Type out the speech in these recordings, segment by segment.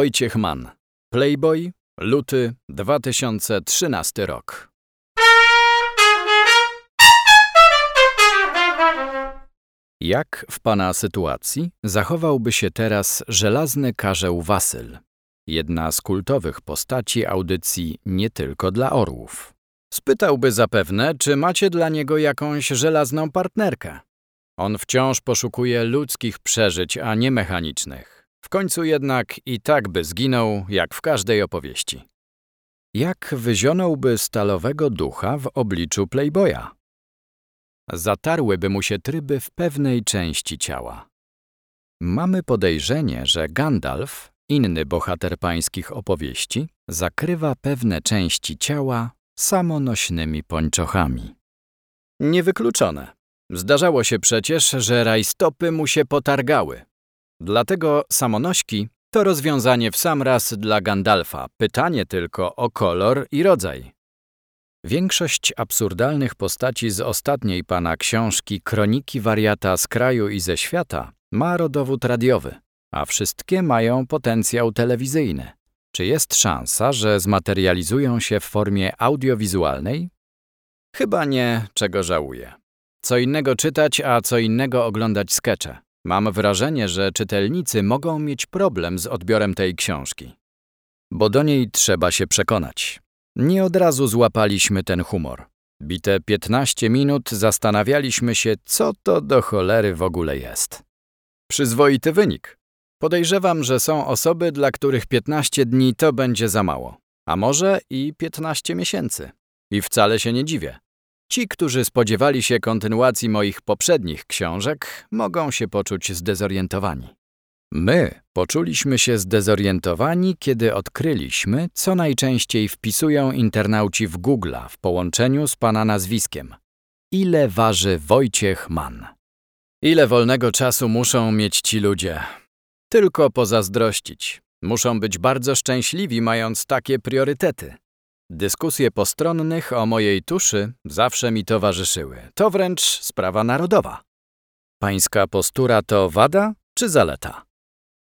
Wojciech Mann. Playboy, luty 2013 rok. Jak w pana sytuacji zachowałby się teraz żelazny karzeł Wasyl, jedna z kultowych postaci audycji nie tylko dla orłów? Spytałby zapewne, czy macie dla niego jakąś żelazną partnerkę. On wciąż poszukuje ludzkich przeżyć, a nie mechanicznych. W końcu jednak i tak by zginął, jak w każdej opowieści. Jak wyzionąłby stalowego ducha w obliczu Playboya? Zatarłyby mu się tryby w pewnej części ciała. Mamy podejrzenie, że Gandalf, inny bohater pańskich opowieści, zakrywa pewne części ciała samonośnymi pończochami. Niewykluczone. Zdarzało się przecież, że rajstopy mu się potargały. Dlatego samonośki to rozwiązanie w sam raz dla Gandalfa. Pytanie tylko o kolor i rodzaj. Większość absurdalnych postaci z ostatniej pana książki Kroniki wariata z kraju i ze świata ma rodowód radiowy, a wszystkie mają potencjał telewizyjny. Czy jest szansa, że zmaterializują się w formie audiowizualnej? Chyba nie, czego żałuję. Co innego czytać, a co innego oglądać skecze. Mam wrażenie, że czytelnicy mogą mieć problem z odbiorem tej książki. Bo do niej trzeba się przekonać. Nie od razu złapaliśmy ten humor. Bite 15 minut zastanawialiśmy się, co to do cholery w ogóle jest. Przyzwoity wynik. Podejrzewam, że są osoby, dla których 15 dni to będzie za mało, a może i 15 miesięcy. I wcale się nie dziwię. Ci, którzy spodziewali się kontynuacji moich poprzednich książek, mogą się poczuć zdezorientowani. My poczuliśmy się zdezorientowani, kiedy odkryliśmy, co najczęściej wpisują internauci w Google w połączeniu z pana nazwiskiem. Ile waży Wojciech Mann? Ile wolnego czasu muszą mieć ci ludzie? Tylko pozazdrościć. Muszą być bardzo szczęśliwi, mając takie priorytety. Dyskusje postronnych o mojej tuszy zawsze mi towarzyszyły. To wręcz sprawa narodowa. Pańska postura to wada czy zaleta?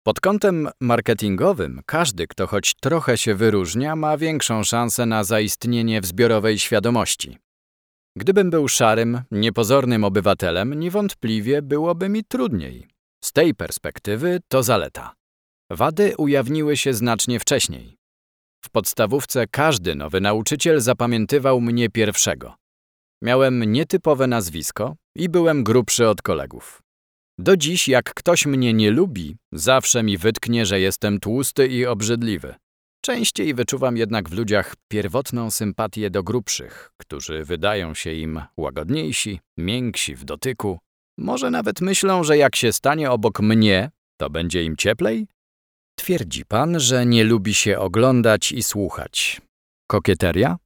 Pod kątem marketingowym każdy, kto choć trochę się wyróżnia, ma większą szansę na zaistnienie w zbiorowej świadomości. Gdybym był szarym, niepozornym obywatelem, niewątpliwie byłoby mi trudniej. Z tej perspektywy to zaleta. Wady ujawniły się znacznie wcześniej. W podstawówce każdy nowy nauczyciel zapamiętywał mnie pierwszego. Miałem nietypowe nazwisko i byłem grubszy od kolegów. Do dziś, jak ktoś mnie nie lubi, zawsze mi wytknie, że jestem tłusty i obrzydliwy. Częściej wyczuwam jednak w ludziach pierwotną sympatię do grubszych, którzy wydają się im łagodniejsi, mięksi w dotyku. Może nawet myślą, że jak się stanie obok mnie, to będzie im cieplej? Twierdzi pan, że nie lubi się oglądać i słuchać. Kokieteria?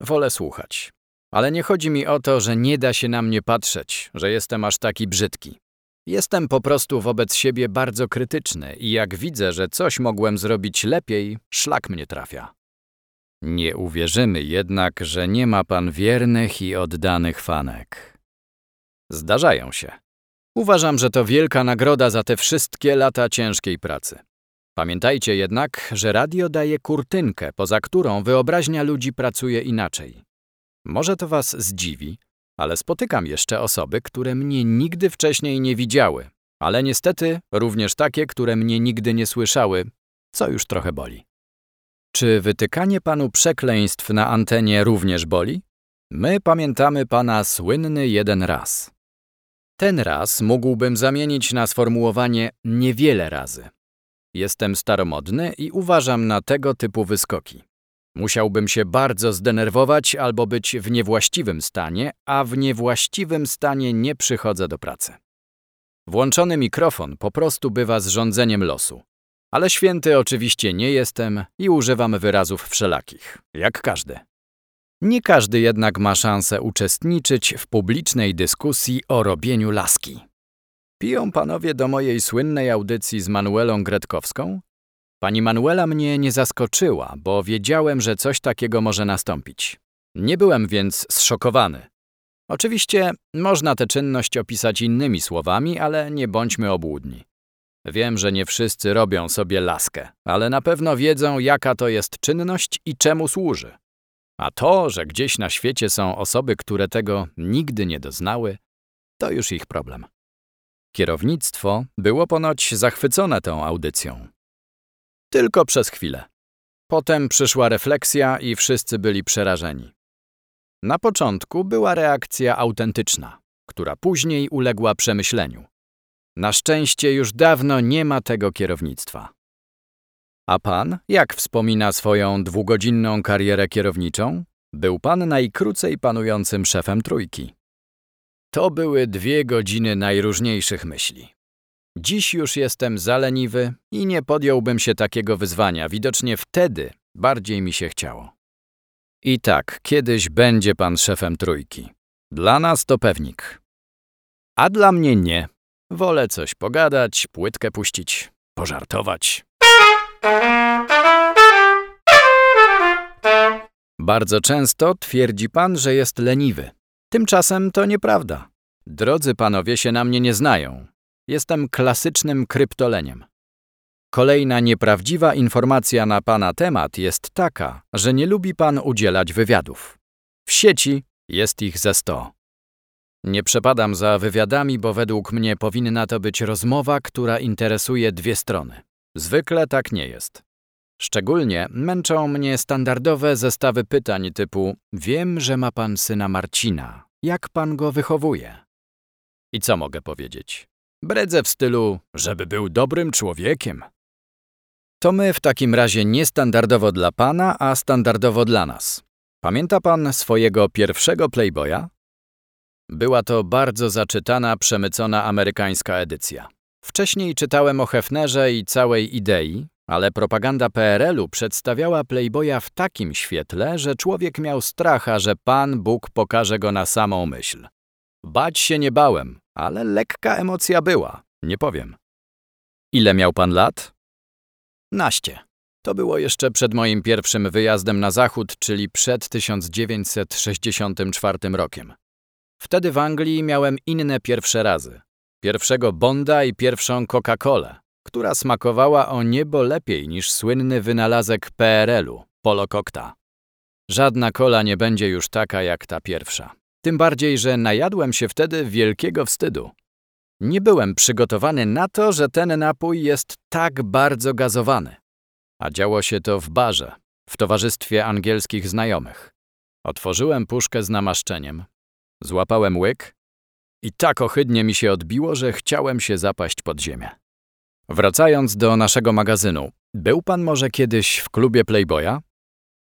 Wolę słuchać. Ale nie chodzi mi o to, że nie da się na mnie patrzeć, że jestem aż taki brzydki. Jestem po prostu wobec siebie bardzo krytyczny i jak widzę, że coś mogłem zrobić lepiej, szlak mnie trafia. Nie uwierzymy jednak, że nie ma pan wiernych i oddanych fanek. Zdarzają się. Uważam, że to wielka nagroda za te wszystkie lata ciężkiej pracy. Pamiętajcie jednak, że radio daje kurtynkę, poza którą wyobraźnia ludzi pracuje inaczej. Może to was zdziwi, ale spotykam jeszcze osoby, które mnie nigdy wcześniej nie widziały, ale niestety również takie, które mnie nigdy nie słyszały, co już trochę boli. Czy wytykanie panu przekleństw na antenie również boli? My pamiętamy pana słynny jeden raz. Ten raz mógłbym zamienić na sformułowanie niewiele razy. Jestem staromodny i uważam na tego typu wyskoki. Musiałbym się bardzo zdenerwować albo być w niewłaściwym stanie, a w niewłaściwym stanie nie przychodzę do pracy. Włączony mikrofon po prostu bywa zrządzeniem losu. Ale święty oczywiście nie jestem i używam wyrazów wszelakich, jak każdy. Nie każdy jednak ma szansę uczestniczyć w publicznej dyskusji o robieniu laski. Piją panowie do mojej słynnej audycji z Manuelą Gretkowską? Pani Manuela mnie nie zaskoczyła, bo wiedziałem, że coś takiego może nastąpić. Nie byłem więc zszokowany. Oczywiście można tę czynność opisać innymi słowami, ale nie bądźmy obłudni. Wiem, że nie wszyscy robią sobie laskę, ale na pewno wiedzą, jaka to jest czynność i czemu służy. A to, że gdzieś na świecie są osoby, które tego nigdy nie doznały, to już ich problem. Kierownictwo było ponoć zachwycone tą audycją. Tylko przez chwilę. Potem przyszła refleksja i wszyscy byli przerażeni. Na początku była reakcja autentyczna, która później uległa przemyśleniu. Na szczęście już dawno nie ma tego kierownictwa. A pan, jak wspomina swoją dwugodzinną karierę kierowniczą, był pan najkrócej panującym szefem trójki. To były dwie godziny najróżniejszych myśli. Dziś już jestem zaleniwy i nie podjąłbym się takiego wyzwania. Widocznie wtedy bardziej mi się chciało. I tak, kiedyś będzie pan szefem trójki. Dla nas to pewnik. A dla mnie nie. Wolę coś pogadać, płytkę puścić, pożartować. Bardzo często twierdzi pan, że jest leniwy. Tymczasem to nieprawda. Drodzy panowie się na mnie nie znają. Jestem klasycznym kryptoleniem. Kolejna nieprawdziwa informacja na pana temat jest taka, że nie lubi pan udzielać wywiadów. W sieci jest ich ze sto. Nie przepadam za wywiadami, bo według mnie powinna to być rozmowa, która interesuje dwie strony. Zwykle tak nie jest. Szczególnie męczą mnie standardowe zestawy pytań typu: Wiem, że ma pan syna Marcina. Jak pan go wychowuje? I co mogę powiedzieć? Bredzę w stylu, żeby był dobrym człowiekiem. To my w takim razie nie standardowo dla pana, a standardowo dla nas. Pamięta pan swojego pierwszego Playboya? Była to bardzo zaczytana, przemycona amerykańska edycja. Wcześniej czytałem o Hefnerze i całej idei, ale propaganda PRL-u przedstawiała Playboya w takim świetle, że człowiek miał stracha, że Pan Bóg pokaże go na samą myśl. Bać się nie bałem, ale lekka emocja była, nie powiem. Ile miał pan lat? Naście. To było jeszcze przed moim pierwszym wyjazdem na zachód, czyli przed 1964 rokiem. Wtedy w Anglii miałem inne pierwsze razy. Pierwszego Bonda i pierwszą Coca-Colę, która smakowała o niebo lepiej niż słynny wynalazek PRL-u, Polokokta. Żadna kola nie będzie już taka jak ta pierwsza. Tym bardziej, że najadłem się wtedy wielkiego wstydu. Nie byłem przygotowany na to, że ten napój jest tak bardzo gazowany. A działo się to w barze, w towarzystwie angielskich znajomych. Otworzyłem puszkę z namaszczeniem, złapałem łyk i tak ohydnie mi się odbiło, że chciałem się zapaść pod ziemię. Wracając do naszego magazynu, był pan może kiedyś w klubie Playboya?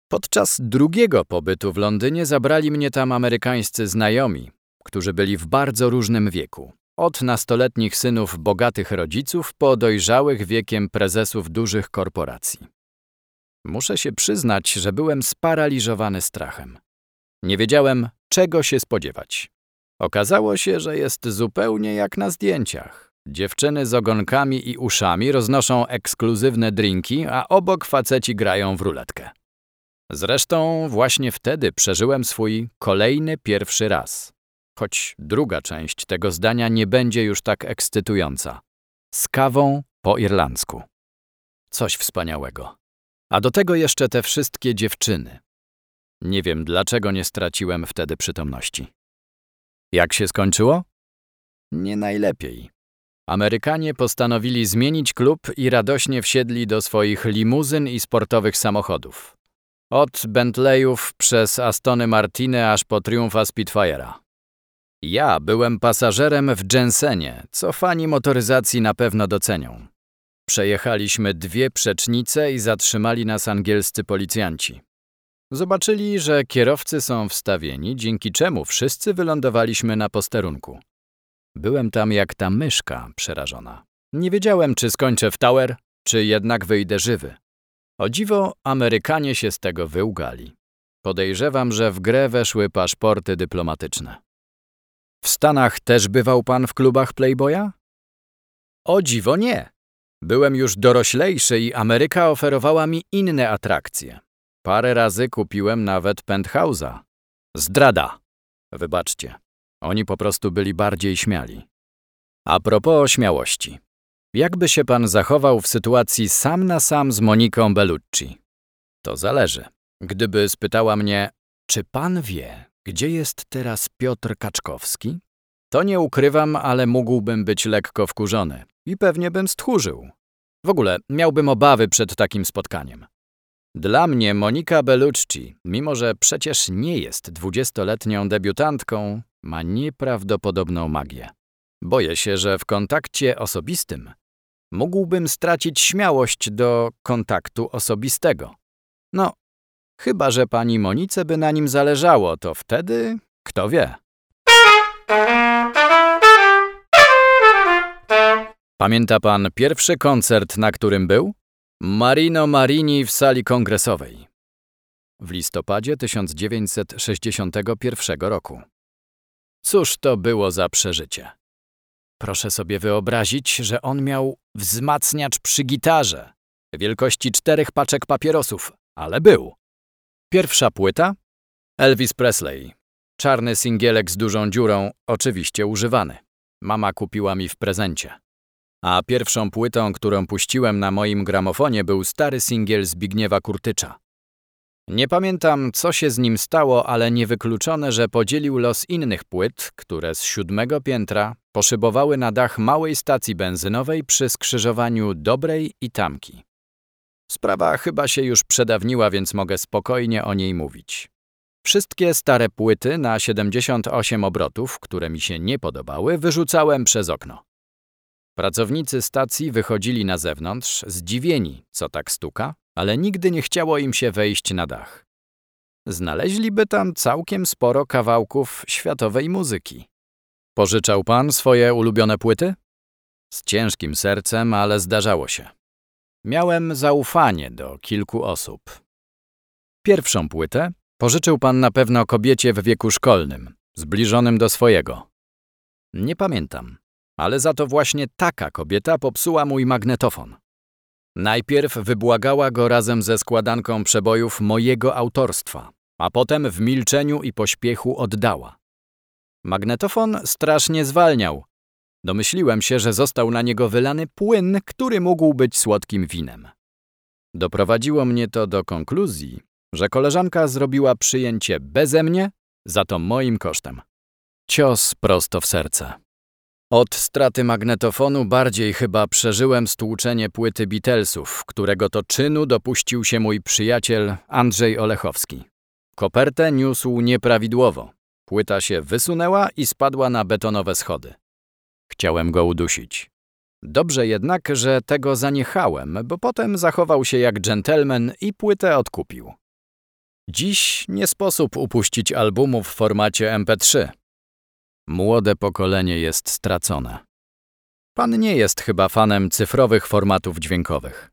Podczas drugiego pobytu w Londynie zabrali mnie tam amerykańscy znajomi, którzy byli w bardzo różnym wieku. Od nastoletnich synów bogatych rodziców po dojrzałych wiekiem prezesów dużych korporacji. Muszę się przyznać, że byłem sparaliżowany strachem. Nie wiedziałem, czego się spodziewać. Okazało się, że jest zupełnie jak na zdjęciach. Dziewczyny z ogonkami i uszami roznoszą ekskluzywne drinki, a obok faceci grają w ruletkę. Zresztą właśnie wtedy przeżyłem swój kolejny pierwszy raz. Choć druga część tego zdania nie będzie już tak ekscytująca. Z kawą po irlandzku. Coś wspaniałego. A do tego jeszcze te wszystkie dziewczyny. Nie wiem, dlaczego nie straciłem wtedy przytomności. Jak się skończyło? Nie najlepiej. Amerykanie postanowili zmienić klub i radośnie wsiedli do swoich limuzyn i sportowych samochodów. Od Bentleyów przez Astony Martiny aż po Triumfa Spitfire'a. Ja byłem pasażerem w Jensenie, co fani motoryzacji na pewno docenią. Przejechaliśmy dwie przecznice i zatrzymali nas angielscy policjanci. Zobaczyli, że kierowcy są wstawieni, dzięki czemu wszyscy wylądowaliśmy na posterunku. Byłem tam jak ta myszka przerażona. Nie wiedziałem, czy skończę w tower, czy jednak wyjdę żywy. O dziwo, Amerykanie się z tego wyłgali. Podejrzewam, że w grę weszły paszporty dyplomatyczne. W Stanach też bywał pan w klubach Playboya? O dziwo nie. Byłem już doroślejszy i Ameryka oferowała mi inne atrakcje. Parę razy kupiłem nawet penthouse'a. Zdrada. Wybaczcie. Oni po prostu byli bardziej śmiali. A propos śmiałości. Jakby się pan zachował w sytuacji sam na sam z Moniką Bellucci? To zależy. Gdyby spytała mnie, czy pan wie, gdzie jest teraz Piotr Kaczkowski? To nie ukrywam, ale mógłbym być lekko wkurzony i pewnie bym stchórzył. W ogóle miałbym obawy przed takim spotkaniem. Dla mnie Monika Bellucci, mimo że przecież nie jest dwudziestoletnią debiutantką, ma nieprawdopodobną magię. Boję się, że w kontakcie osobistym mógłbym stracić śmiałość do kontaktu osobistego. No, chyba że pani Monice by na nim zależało, to wtedy kto wie. Pamięta pan pierwszy koncert, na którym był? Marino Marini w sali kongresowej. W listopadzie 1961 roku. Cóż to było za przeżycie? Proszę sobie wyobrazić, że on miał wzmacniacz przy gitarze, wielkości czterech paczek papierosów, ale był. Pierwsza płyta? Elvis Presley. Czarny singielek z dużą dziurą, oczywiście używany. Mama kupiła mi w prezencie. A pierwszą płytą, którą puściłem na moim gramofonie, był stary singiel Zbigniewa Kurtycza. Nie pamiętam, co się z nim stało, ale niewykluczone, że podzielił los innych płyt, które z siódmego piętra poszybowały na dach małej stacji benzynowej przy skrzyżowaniu Dobrej i Tamki. Sprawa chyba się już przedawniła, więc mogę spokojnie o niej mówić. Wszystkie stare płyty na 78 obrotów, które mi się nie podobały, wyrzucałem przez okno. Pracownicy stacji wychodzili na zewnątrz, zdziwieni, co tak stuka, ale nigdy nie chciało im się wejść na dach. Znaleźliby tam całkiem sporo kawałków światowej muzyki. Pożyczał pan swoje ulubione płyty? Z ciężkim sercem, ale zdarzało się. Miałem zaufanie do kilku osób. Pierwszą płytę pożyczył pan na pewno kobiecie w wieku szkolnym, zbliżonym do swojego. Nie pamiętam, ale za to właśnie taka kobieta popsuła mój magnetofon. Najpierw wybłagała go razem ze składanką przebojów mojego autorstwa, a potem w milczeniu i pośpiechu oddała. Magnetofon strasznie zwalniał. Domyśliłem się, że został na niego wylany płyn, który mógł być słodkim winem. Doprowadziło mnie to do konkluzji, że koleżanka zrobiła przyjęcie beze mnie, za to moim kosztem. Cios prosto w serce. Od straty magnetofonu bardziej chyba przeżyłem stłuczenie płyty Beatlesów, którego to czynu dopuścił się mój przyjaciel Andrzej Olechowski. Kopertę niósł nieprawidłowo. Płyta się wysunęła i spadła na betonowe schody. Chciałem go udusić. Dobrze jednak, że tego zaniechałem, bo potem zachował się jak dżentelmen i płytę odkupił. Dziś nie sposób upuścić albumu w formacie MP3. Młode pokolenie jest stracone. Pan nie jest chyba fanem cyfrowych formatów dźwiękowych.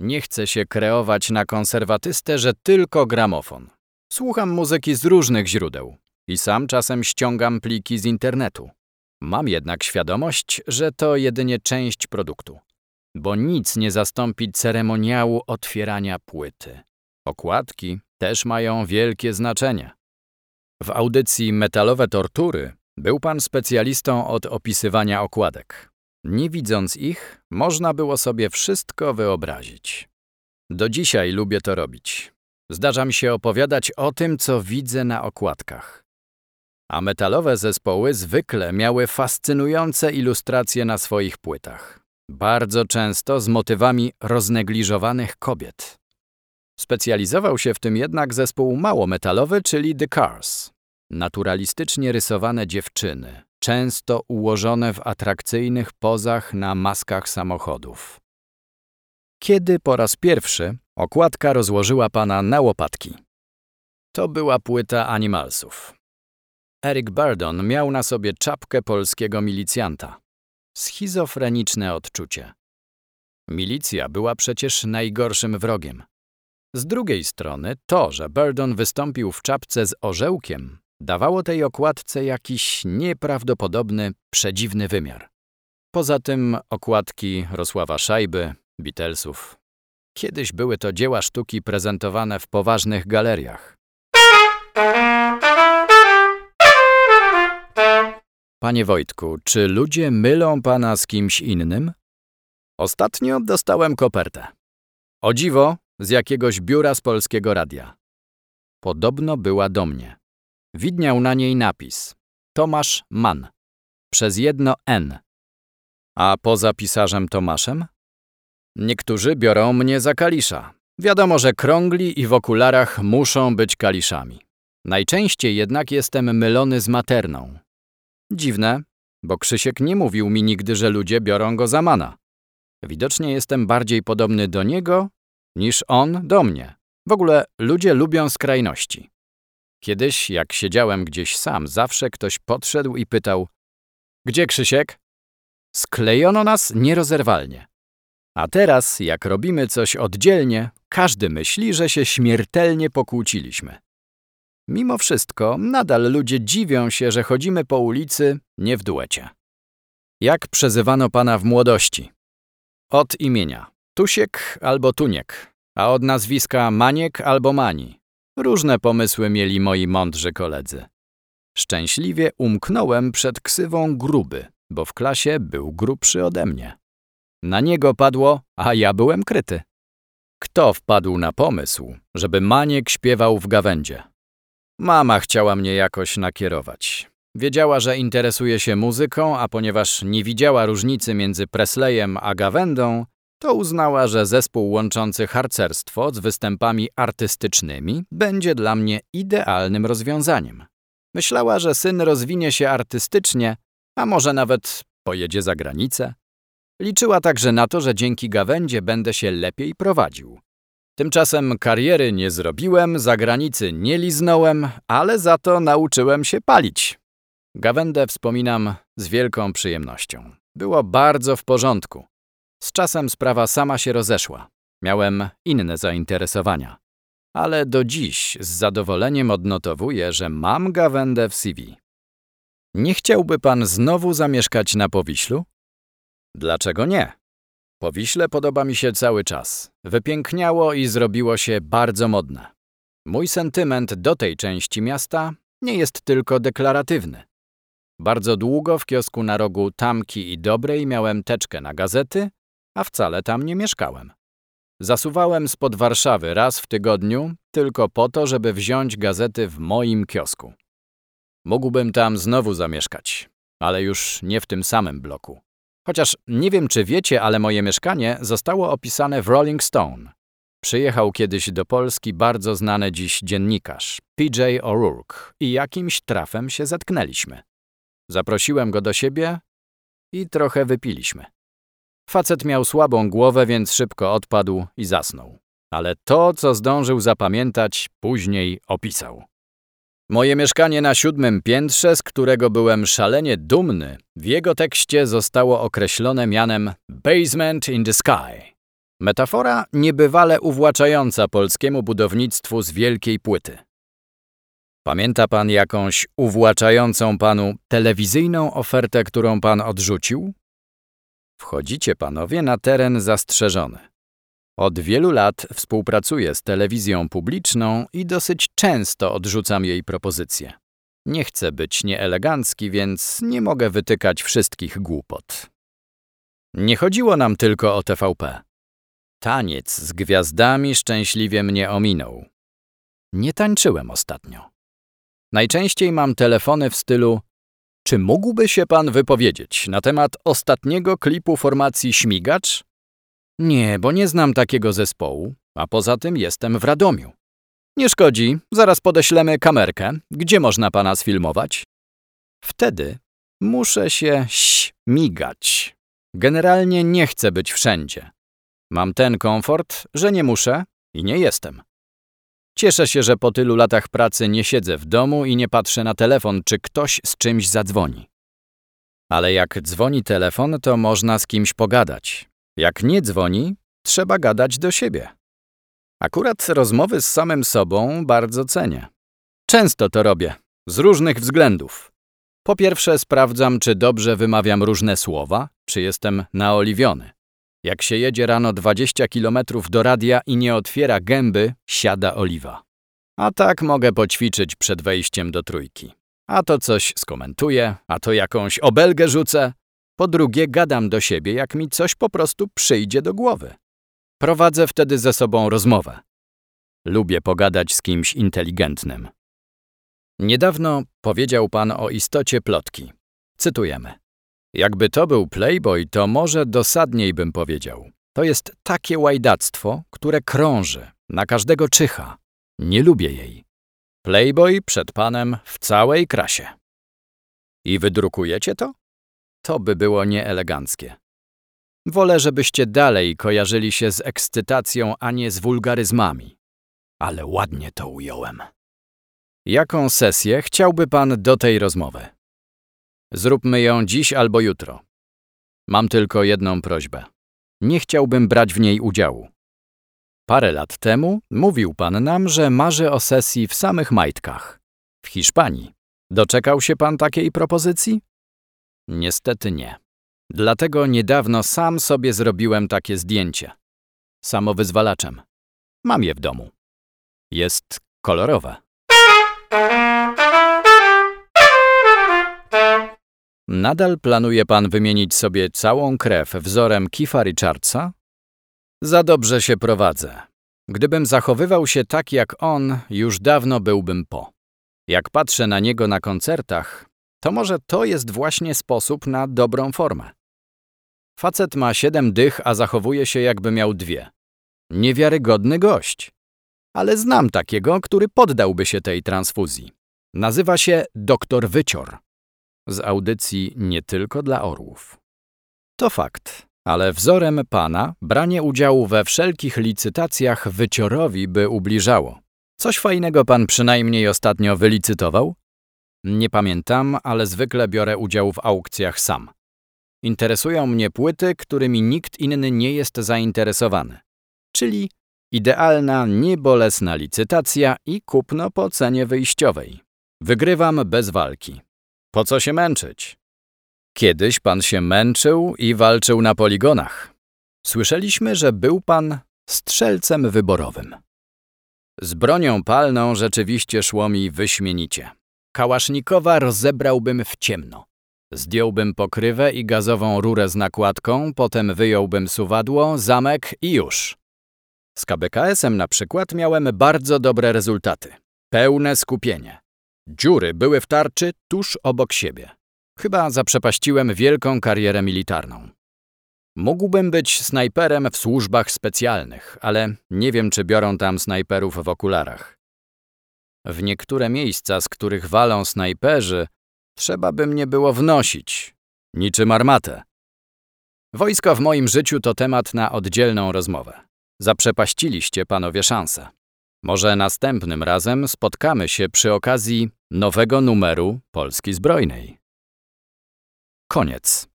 Nie chce się kreować na konserwatystę, że tylko gramofon. Słucham muzyki z różnych źródeł i sam czasem ściągam pliki z internetu. Mam jednak świadomość, że to jedynie część produktu, bo nic nie zastąpi ceremoniału otwierania płyty. Okładki też mają wielkie znaczenie. W audycji Metalowe Tortury był pan specjalistą od opisywania okładek. Nie widząc ich, można było sobie wszystko wyobrazić. Do dzisiaj lubię to robić. Zdarza mi się opowiadać o tym, co widzę na okładkach. A metalowe zespoły zwykle miały fascynujące ilustracje na swoich płytach. Bardzo często z motywami roznegliżowanych kobiet. Specjalizował się w tym jednak zespół mało metalowy, czyli The Cars. Naturalistycznie rysowane dziewczyny, często ułożone w atrakcyjnych pozach na maskach samochodów. Kiedy po raz pierwszy okładka rozłożyła pana na łopatki? To była płyta Animalsów. Eric Burdon miał na sobie czapkę polskiego milicjanta. Schizofreniczne odczucie. Milicja była przecież najgorszym wrogiem. Z drugiej strony to, że Burdon wystąpił w czapce z orzełkiem, dawało tej okładce jakiś nieprawdopodobny, przedziwny wymiar. Poza tym okładki Rosława Szajby, Beatlesów. Kiedyś były to dzieła sztuki prezentowane w poważnych galeriach. Panie Wojtku, czy ludzie mylą pana z kimś innym? Ostatnio dostałem kopertę. O dziwo, z jakiegoś biura z polskiego radia. Podobno była do mnie. Widniał na niej napis Tomasz Mann przez jedno N. A poza pisarzem Tomaszem? Niektórzy biorą mnie za kalisza. Wiadomo, że krągli i w okularach muszą być kaliszami. Najczęściej jednak jestem mylony z materną. Dziwne, bo Krzysiek nie mówił mi nigdy, że ludzie biorą go za mana. Widocznie jestem bardziej podobny do niego niż on do mnie. W ogóle ludzie lubią skrajności. Kiedyś, jak siedziałem gdzieś sam, zawsze ktoś podszedł i pytał: Gdzie Krzysiek? Sklejono nas nierozerwalnie. A teraz, jak robimy coś oddzielnie, każdy myśli, że się śmiertelnie pokłóciliśmy. Mimo wszystko, nadal ludzie dziwią się, że chodzimy po ulicy nie w duecie. Jak przezywano pana w młodości? Od imienia Tusiek albo Tuniek, a od nazwiska Maniek albo Mani. Różne pomysły mieli moi mądrzy koledzy. Szczęśliwie umknąłem przed ksywą gruby, bo w klasie był grubszy ode mnie. Na niego padło, a ja byłem kryty. Kto wpadł na pomysł, żeby Maniek śpiewał w gawędzie? Mama chciała mnie jakoś nakierować. Wiedziała, że interesuję się muzyką, a ponieważ nie widziała różnicy między Presleyem a gawędą, to uznała, że zespół łączący harcerstwo z występami artystycznymi będzie dla mnie idealnym rozwiązaniem. Myślała, że syn rozwinie się artystycznie, a może nawet pojedzie za granicę. Liczyła także na to, że dzięki gawędzie będę się lepiej prowadził. Tymczasem kariery nie zrobiłem, zagranicy nie liznąłem, ale za to nauczyłem się palić. Gawędę wspominam z wielką przyjemnością. Było bardzo w porządku. Z czasem sprawa sama się rozeszła. Miałem inne zainteresowania. Ale do dziś z zadowoleniem odnotowuję, że mam gawędę w CV. Nie chciałby pan znowu zamieszkać na Powiślu? Dlaczego nie? Powiśle podoba mi się cały czas. Wypiękniało i zrobiło się bardzo modne. Mój sentyment do tej części miasta nie jest tylko deklaratywny. Bardzo długo w kiosku na rogu Tamki i Dobrej miałem teczkę na gazety, a wcale tam nie mieszkałem. Zasuwałem spod Warszawy raz w tygodniu, tylko po to, żeby wziąć gazety w moim kiosku. Mógłbym tam znowu zamieszkać, ale już nie w tym samym bloku. Chociaż nie wiem, czy wiecie, ale moje mieszkanie zostało opisane w Rolling Stone. Przyjechał kiedyś do Polski bardzo znany dziś dziennikarz, PJ O'Rourke, i jakimś trafem się zetknęliśmy. Zaprosiłem go do siebie i trochę wypiliśmy. Facet miał słabą głowę, więc szybko odpadł i zasnął. Ale to, co zdążył zapamiętać, później opisał. Moje mieszkanie na siódmym piętrze, z którego byłem szalenie dumny, w jego tekście zostało określone mianem Basement in the Sky. Metafora niebywale uwłaczająca polskiemu budownictwu z wielkiej płyty. Pamięta pan jakąś uwłaczającą panu telewizyjną ofertę, którą pan odrzucił? Wchodzicie panowie na teren zastrzeżony. Od wielu lat współpracuję z telewizją publiczną i dosyć często odrzucam jej propozycje. Nie chcę być nieelegancki, więc nie mogę wytykać wszystkich głupot. Nie chodziło nam tylko o TVP. Taniec z gwiazdami szczęśliwie mnie ominął. Nie tańczyłem ostatnio. Najczęściej mam telefony w stylu czy mógłby się pan wypowiedzieć na temat ostatniego klipu formacji Śmigacz? Nie, bo nie znam takiego zespołu, a poza tym jestem w Radomiu. Nie szkodzi, zaraz podeślemy kamerkę. Gdzie można pana sfilmować? Wtedy muszę się śmigać. Generalnie nie chcę być wszędzie. Mam ten komfort, że nie muszę i nie jestem. Cieszę się, że po tylu latach pracy nie siedzę w domu i nie patrzę na telefon, czy ktoś z czymś zadzwoni. Ale jak dzwoni telefon, to można z kimś pogadać. Jak nie dzwoni, trzeba gadać do siebie. Akurat rozmowy z samym sobą bardzo cenię. Często to robię, z różnych względów. Po pierwsze, sprawdzam, czy dobrze wymawiam różne słowa, czy jestem naoliwiony. Jak się jedzie rano 20 kilometrów do radia i nie otwiera gęby, siada oliwa. A tak mogę poćwiczyć przed wejściem do trójki. A to coś skomentuję, a to jakąś obelgę rzucę. Po drugie, gadam do siebie, jak mi coś po prostu przyjdzie do głowy. Prowadzę wtedy ze sobą rozmowę. Lubię pogadać z kimś inteligentnym. Niedawno powiedział pan o istocie plotki. Cytujemy. Jakby to był playboy, to może dosadniej bym powiedział. To jest takie łajdactwo, które krąży, na każdego czyha. Nie lubię jej. Playboy przed panem w całej krasie. I wydrukujecie to? To by było nieeleganckie. Wolę, żebyście dalej kojarzyli się z ekscytacją, a nie z wulgaryzmami. Ale ładnie to ująłem. Jaką sesję chciałby pan do tej rozmowy? Zróbmy ją dziś albo jutro. Mam tylko jedną prośbę. Nie chciałbym brać w niej udziału. Parę lat temu mówił pan nam, że marzy o sesji w samych majtkach. W Hiszpanii. Doczekał się pan takiej propozycji? Niestety nie. Dlatego niedawno sam sobie zrobiłem takie zdjęcie. Samowyzwalaczem. Mam je w domu. Jest kolorowe. Nadal planuje pan wymienić sobie całą krew wzorem Kifa Richardsa? Za dobrze się prowadzę. Gdybym zachowywał się tak jak on, już dawno byłbym po. Jak patrzę na niego na koncertach, to może to jest właśnie sposób na dobrą formę. Facet ma siedem dych, a zachowuje się jakby miał dwie. Niewiarygodny gość. Ale znam takiego, który poddałby się tej transfuzji. Nazywa się doktor Wycior. Z audycji nie tylko dla orłów. To fakt, ale wzorem pana branie udziału we wszelkich licytacjach wyciorowi by ubliżało. Coś fajnego pan przynajmniej ostatnio wylicytował? Nie pamiętam, ale zwykle biorę udział w aukcjach sam. Interesują mnie płyty, którymi nikt inny nie jest zainteresowany. Czyli idealna, niebolesna licytacja i kupno po cenie wyjściowej. Wygrywam bez walki. Po co się męczyć? Kiedyś pan się męczył i walczył na poligonach. Słyszeliśmy, że był pan strzelcem wyborowym. Z bronią palną rzeczywiście szło mi wyśmienicie. Kałasznikowa rozebrałbym w ciemno. Zdjąłbym pokrywę i gazową rurę z nakładką, potem wyjąłbym suwadło, zamek i już. Z KBKS-em na przykład miałem bardzo dobre rezultaty. Pełne skupienie. Dziury były w tarczy tuż obok siebie. Chyba zaprzepaściłem wielką karierę militarną. Mógłbym być snajperem w służbach specjalnych, ale nie wiem, czy biorą tam snajperów w okularach. W niektóre miejsca, z których walą snajperzy, trzeba by mnie było wnosić, niczym armatę. Wojsko w moim życiu to temat na oddzielną rozmowę. Zaprzepaściliście panowie szansę. Może następnym razem spotkamy się przy okazji nowego numeru Polski Zbrojnej. Koniec.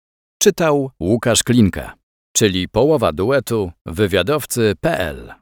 Czytał Łukasz Klinka, czyli połowa duetu wywiadowcy.pl